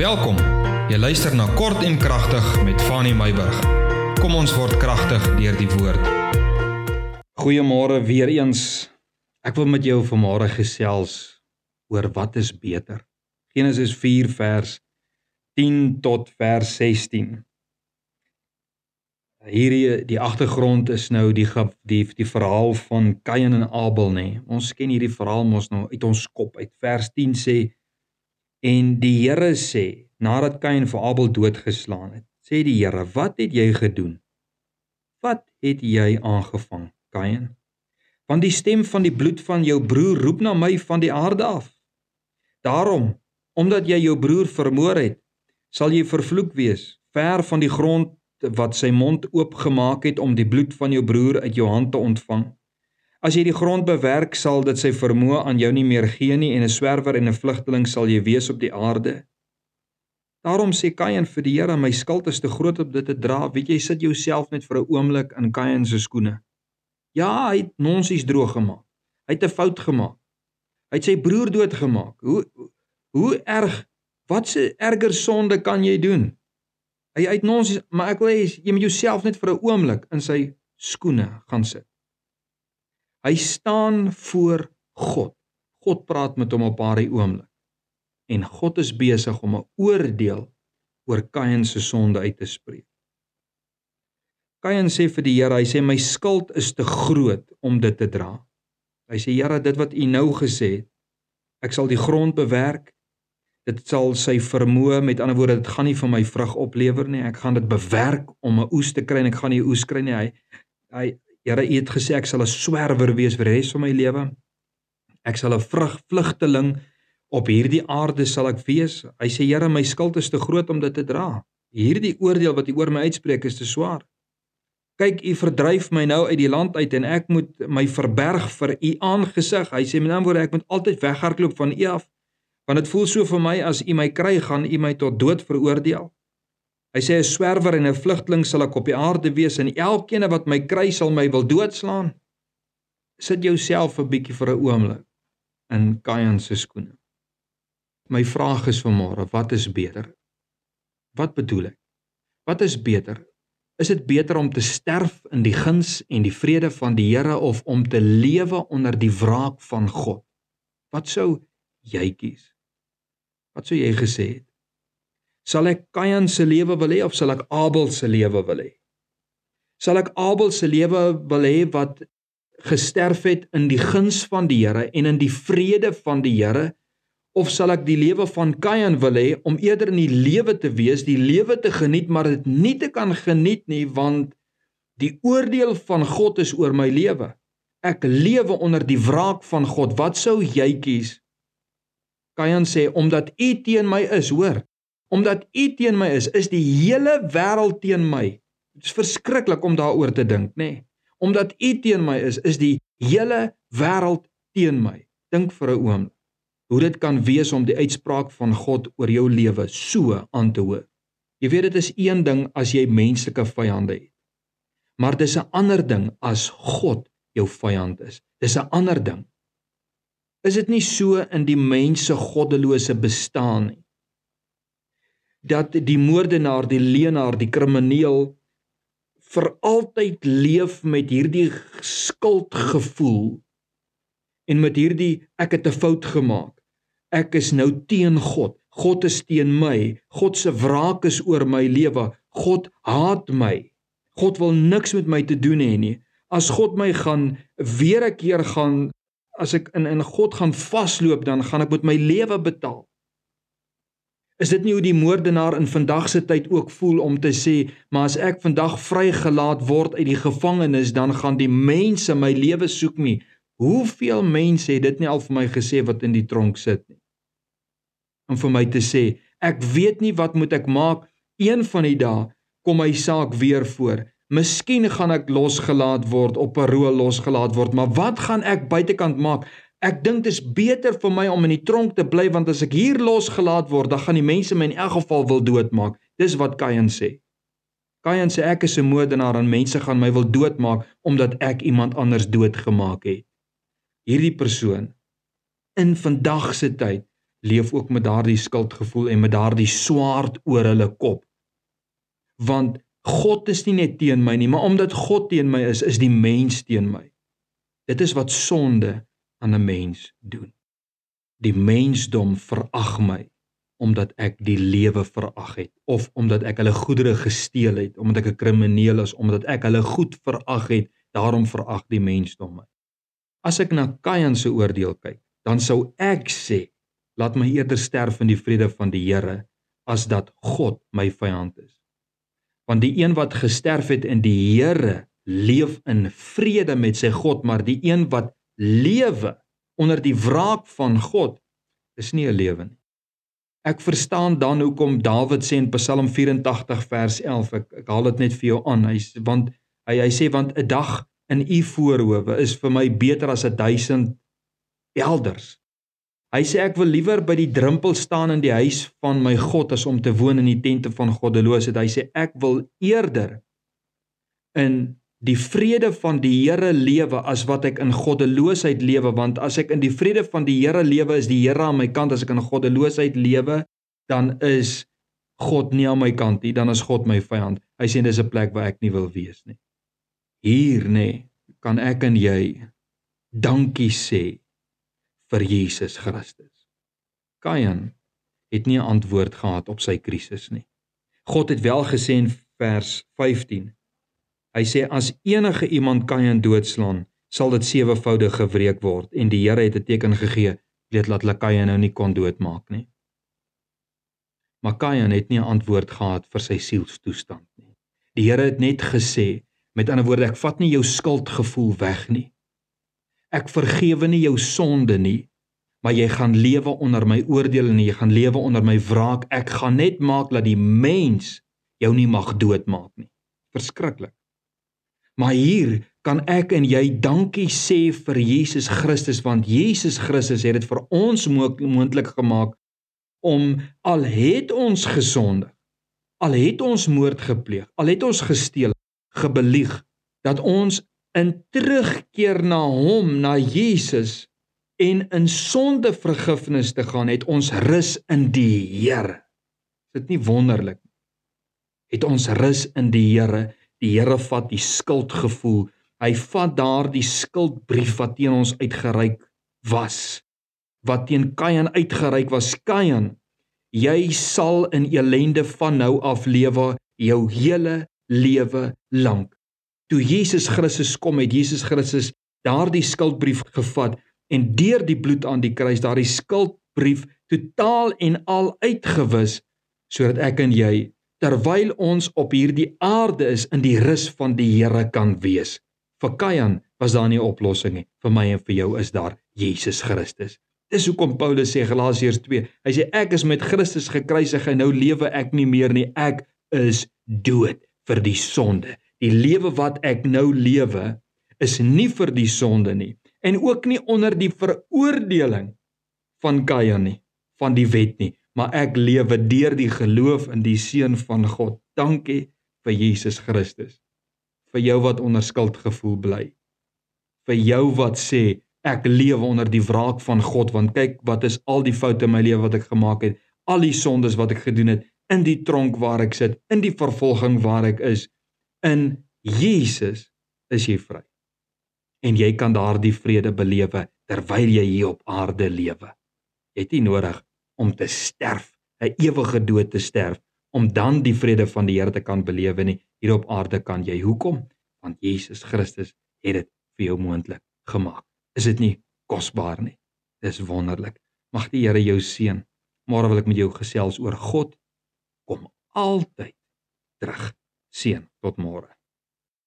Welkom. Jy luister na Kort en Kragtig met Fanny Meyburg. Kom ons word kragtig deur die woord. Goeiemôre weer eens. Ek wil met jou vanmôre gesels oor wat is beter. Genesis 4 vers 10 tot vers 16. Hierdie die agtergrond is nou die die die verhaal van Kain en Abel nê. Nee. Ons ken hierdie verhaal mos nou uit ons kop uit. Vers 10 sê En die Here sê, nadat Kain vir Abel doodgeslaan het, sê die Here: "Wat het jy gedoen? Wat het jy aangevang, Kain? Want die stem van die bloed van jou broer roep na my van die aarde af. Daarom, omdat jy jou broer vermoor het, sal jy vervloek wees, ver van die grond wat sy mond oopgemaak het om die bloed van jou broer uit jou hand te ontvang." As jy die grond bewerk, sal dit sy vermoë aan jou nie meer gee nie en 'n swerwer en 'n vlugteling sal jy wees op die aarde. Daarom sê Kain vir die Here, my skuld is te groot om dit te dra. Weet jy, sit jouself net vir 'n oomblik in Kain se skoene. Ja, hy het nonsies droog gemaak. Hy het 'n fout gemaak. Hy het sy broer doodgemaak. Hoe hoe erg wat 'n erger sonde kan jy doen? Hy uit nonsies, maar ek wil hê jy moet jouself net vir 'n oomblik in sy skoene gaan sit. Hy staan voor God. God praat met hom op daardie oomblik. En God is besig om 'n oordeel oor Kain se sonde uit te spreek. Kain sê vir die Here, hy sê my skuld is te groot om dit te dra. Hy sê Here, dit wat U nou gesê het, ek sal die grond bewerk. Dit sal sy vermoë, met ander woorde, dit gaan nie vir my vrug oplewer nie. Ek gaan dit bewerk om 'n oes te kry en ek gaan nie 'n oes kry nie. Hy hy Here, U het gesê ek sal 'n swerwer wees vir die res van my lewe. Ek sal 'n vrug vlugteling op hierdie aarde sal ek wees. Hy sê Here, my skuld is te groot om dit te dra. Hierdie oordeel wat U oor my uitspreek is te swaar. Kyk, U verdryf my nou uit die land uit en ek moet my verberg vir U aangesig. Hy sê met ander woorde, ek moet altyd weghardloop van U af. Want dit voel so vir my as U my kry, gaan U my tot dood veroordeel. Hy sê 'n swerwer en 'n vlugteling sal ek op die aarde wees en elkeen wat my kry sal my wil doodslaan. Sit jouself 'n bietjie vir 'n oomblik in Kain se skoene. My vraag is vanmôre, wat is beter? Wat bedoel ek? Wat is beter? Is dit beter om te sterf in die guns en die vrede van die Here of om te lewe onder die wraak van God? Wat sou jy kies? Wat sou jy gesê het? Sal ek Kain se lewe wil hê of sal ek Abel se lewe wil hê? Sal ek Abel se lewe wil hê wat gesterf het in die guns van die Here en in die vrede van die Here of sal ek die lewe van Kain wil hê om eerder in die lewe te wees, die lewe te geniet maar dit nie te kan geniet nie want die oordeel van God is oor my lewe. Ek lewe onder die wraak van God. Wat sou jy kies? Kain sê omdat U teen my is, hoor omdat u teen my is, is die hele wêreld teen my. Dit is verskriklik om daaroor te dink, nê? Nee. Omdat u teen my is, is die hele wêreld teen my. Dink vir 'n oomblik hoe dit kan wees om die uitspraak van God oor jou lewe so aan te hoor. Jy weet dit is een ding as jy menslike vyande het. Maar dis 'n ander ding as God jou vyand is. Dis 'n ander ding. Is dit nie so in die mense goddelose bestaan nie? Dat die moordenaar, die leenaar, die krimineel vir altyd leef met hierdie skuldgevoel en met hierdie ek het 'n fout gemaak. Ek is nou teen God. God is teen my. God se wraak is oor my lewe. God haat my. God wil niks met my te doen hê nie. As God my gaan weer 'n keer gaan as ek in in God gaan vasloop, dan gaan ek met my lewe betaal. Is dit nie hoe die moordenaar in vandag se tyd ook voel om te sê, maar as ek vandag vrygelaat word uit die gevangenis, dan gaan die mense my lewe soek nie. Hoeveel mense het dit nie al vir my gesê wat in die tronk sit nie? Om vir my te sê, ek weet nie wat moet ek maak een van die dae kom my saak weer voor. Miskien gaan ek losgelaat word op parol losgelaat word, maar wat gaan ek buitekant maak? Ek dink dit is beter vir my om in die tronk te bly want as ek hier losgelaat word, dan gaan die mense my in elk geval wil doodmaak. Dis wat Kain sê. Kain sê ek is 'n moordenaar en mense gaan my wil doodmaak omdat ek iemand anders doodgemaak het. Hierdie persoon in vandag se tyd leef ook met daardie skuldgevoel en met daardie swaard oor hulle kop. Want God is nie net teen my nie, maar omdat God teen my is, is die mens teen my. Dit is wat sonde aan 'n mens doen. Die mensdom verag my omdat ek die lewe verag het of omdat ek hulle goedere gesteel het, omdat ek 'n krimineel is, omdat ek hulle goed verag het, daarom verag die mensdom my. As ek na Kain se oordeel kyk, dan sou ek sê laat my eerder sterf in die vrede van die Here as dat God my vyand is. Want die een wat gesterf het in die Here leef in vrede met sy God, maar die een wat lewe onder die wraak van God is nie 'n lewe nie. Ek verstaan dan hoekom Dawid sê in Psalm 84 vers 11, ek, ek haal dit net vir jou aan. Hy want hy hy sê want 'n dag in u voorhoewe is vir my beter as 'n 1000 elders. Hy sê ek wil liewer by die drempel staan in die huis van my God as om te woon in die tente van goddeloosheid. Hy sê ek wil eerder in die vrede van die Here lewe as wat ek in goddeloosheid lewe want as ek in die vrede van die Here lewe is die Here aan my kant as ek in goddeloosheid lewe dan is God nie aan my kant nie dan is God my vyand. Hy sê dis 'n plek waar ek nie wil wees nie. Hier nê kan ek en jy dankie sê vir Jesus Christus. Kain het nie 'n antwoord gehad op sy krisis nie. God het wel gesê in vers 15. Hy sê as enige iemand Kain doodslaan, sal dit sewevoudig gewreek word en die Here het 'n teken gegee, weet laat hulle Kain nou nie kon doodmaak nie. Maar Kain het nie 'n antwoord gehad vir sy sielstoestand nie. Die Here het net gesê, met ander woorde, ek vat nie jou skuldgevoel weg nie. Ek vergewe nie jou sonde nie, maar jy gaan lewe onder my oordeel en jy gaan lewe onder my wraak. Ek gaan net maak dat die mens jou nie mag doodmaak nie. Verskriklik. Maar hier kan ek en jy dankie sê vir Jesus Christus want Jesus Christus het dit vir ons moontlik gemaak om al het ons gesonde, al het ons moord gepleeg, al het ons gesteel, gebelieg, dat ons in terugkeer na hom, na Jesus en in sonde vergifnis te gaan, het ons rus in die Here. Is dit nie wonderlik nie? Het ons rus in die Here. Die Here vat die skuldgevoel. Hy vat daardie skuldbrief wat teen ons uitgereik was. Wat teen Kain uitgereik was. Kain, jy sal in elende van nou af lewe jou hele lewe lank toe Jesus Christus kom het Jesus Christus daardie skuldbrief gevat en deur die bloed aan die kruis daardie skuldbrief totaal en al uitgewis sodat ek en jy terwyl ons op hierdie aarde is in die rus van die Here kan wees. Vir Kain was daar nie 'n oplossing nie. Vir my en vir jou is daar Jesus Christus. Dis hoekom Paulus sê Galasiërs 2. Hy sê ek is met Christus gekruisig en nou lewe ek nie meer nie. Ek is dood vir die sonde. Die lewe wat ek nou lewe is nie vir die sonde nie en ook nie onder die veroordeling van Kain nie, van die wet nie, maar ek lewe deur die geloof in die seun van God. Dankie vir Jesus Christus. Vir jou wat onder skuldgevoel bly. Vir jou wat sê ek lewe onder die wraak van God want kyk wat is al die foute in my lewe wat ek gemaak het, al die sondes wat ek gedoen het in die tronk waar ek sit, in die vervolging waar ek is in Jesus is jy vry. En jy kan daardie vrede belewe terwyl jy hier op aarde lewe. Jy het nie nodig om te sterf, 'n ewige dood te sterf om dan die vrede van die Here te kan belewe nie. Hier op aarde kan jy. Hoekom? Want Jesus Christus het dit vir jou moontlik gemaak. Is dit nie kosbaar nie? Dis wonderlik. Mag die Here jou seën. Môre wil ek met jou gesels oor God kom altyd terug. Seën tot môre.